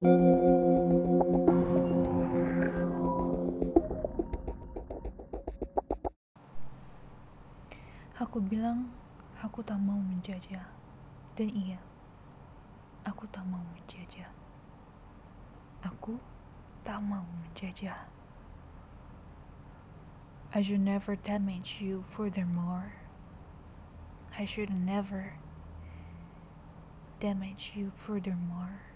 Aku bilang aku tak mau menjajah. Dan iya, aku tak mau menjajah. Aku tak mau menjajah. I should never damage you furthermore. I should never damage you furthermore.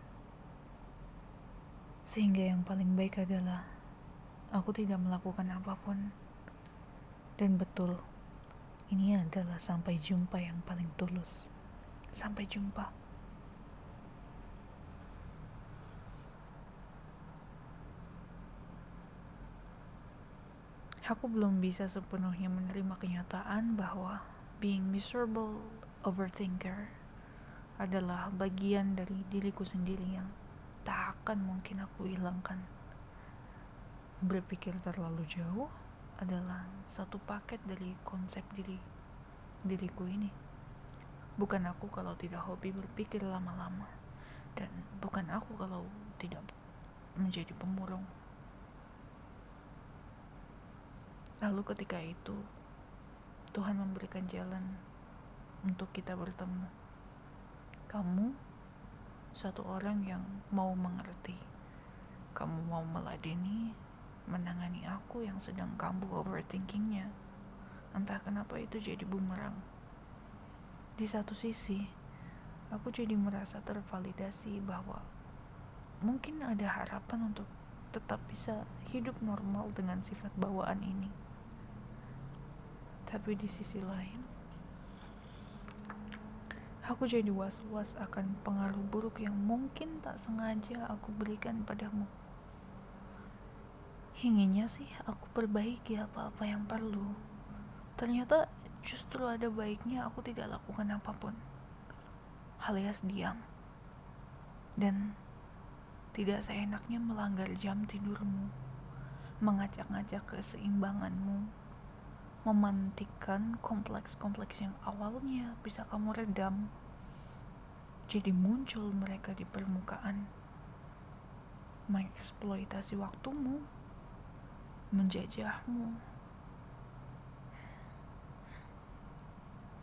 Sehingga yang paling baik adalah aku tidak melakukan apa pun. Dan betul, ini adalah sampai jumpa yang paling tulus. Sampai jumpa. Aku belum bisa sepenuhnya menerima kenyataan bahwa being miserable overthinker adalah bagian dari diriku sendiri yang tak akan mungkin aku hilangkan. Berpikir terlalu jauh adalah satu paket dari konsep diri diriku ini. Bukan aku kalau tidak hobi berpikir lama-lama dan bukan aku kalau tidak menjadi pemurung. Lalu ketika itu, Tuhan memberikan jalan untuk kita bertemu. Kamu satu orang yang mau mengerti. Kamu mau meladeni, menangani aku yang sedang kambuh overthinkingnya. Entah kenapa itu jadi bumerang. Di satu sisi, aku jadi merasa tervalidasi bahwa mungkin ada harapan untuk tetap bisa hidup normal dengan sifat bawaan ini. Tapi di sisi lain, aku jadi was-was akan pengaruh buruk yang mungkin tak sengaja aku berikan padamu. Inginnya sih aku perbaiki apa-apa yang perlu. Ternyata justru ada baiknya aku tidak lakukan apa pun. Alias diam. Dan tidak seenaknya melanggar jam tidurmu, mengacak-ngacak keseimbanganmu, memantikan kompleks-kompleks yang awalnya bisa kamu redam. Jadi muncul mereka di permukaan. Mengeksploitasi waktumu, menjajahmu.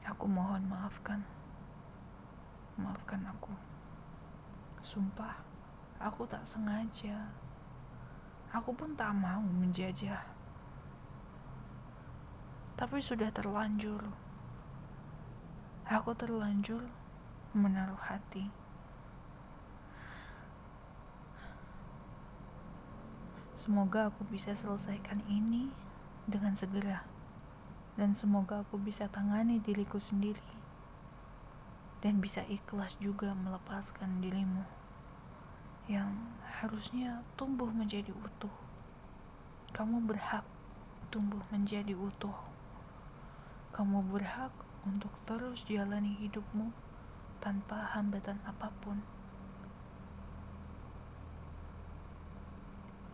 Aku mohon maafkan. Maafkan aku. Sumpah, aku tak sengaja. Aku pun tak mau menjajah tapi sudah terlanjur. Aku terlanjur menaruh hati. Semoga aku bisa selesaikan ini dengan segera, dan semoga aku bisa tangani diriku sendiri, dan bisa ikhlas juga melepaskan dirimu yang harusnya tumbuh menjadi utuh. Kamu berhak tumbuh menjadi utuh. Kamu berhak untuk terus jalani hidupmu tanpa hambatan apa pun.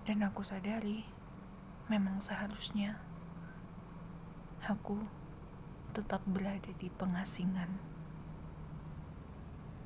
Dan aku sadari, memang seharusnya aku tetap berada di pengasingan.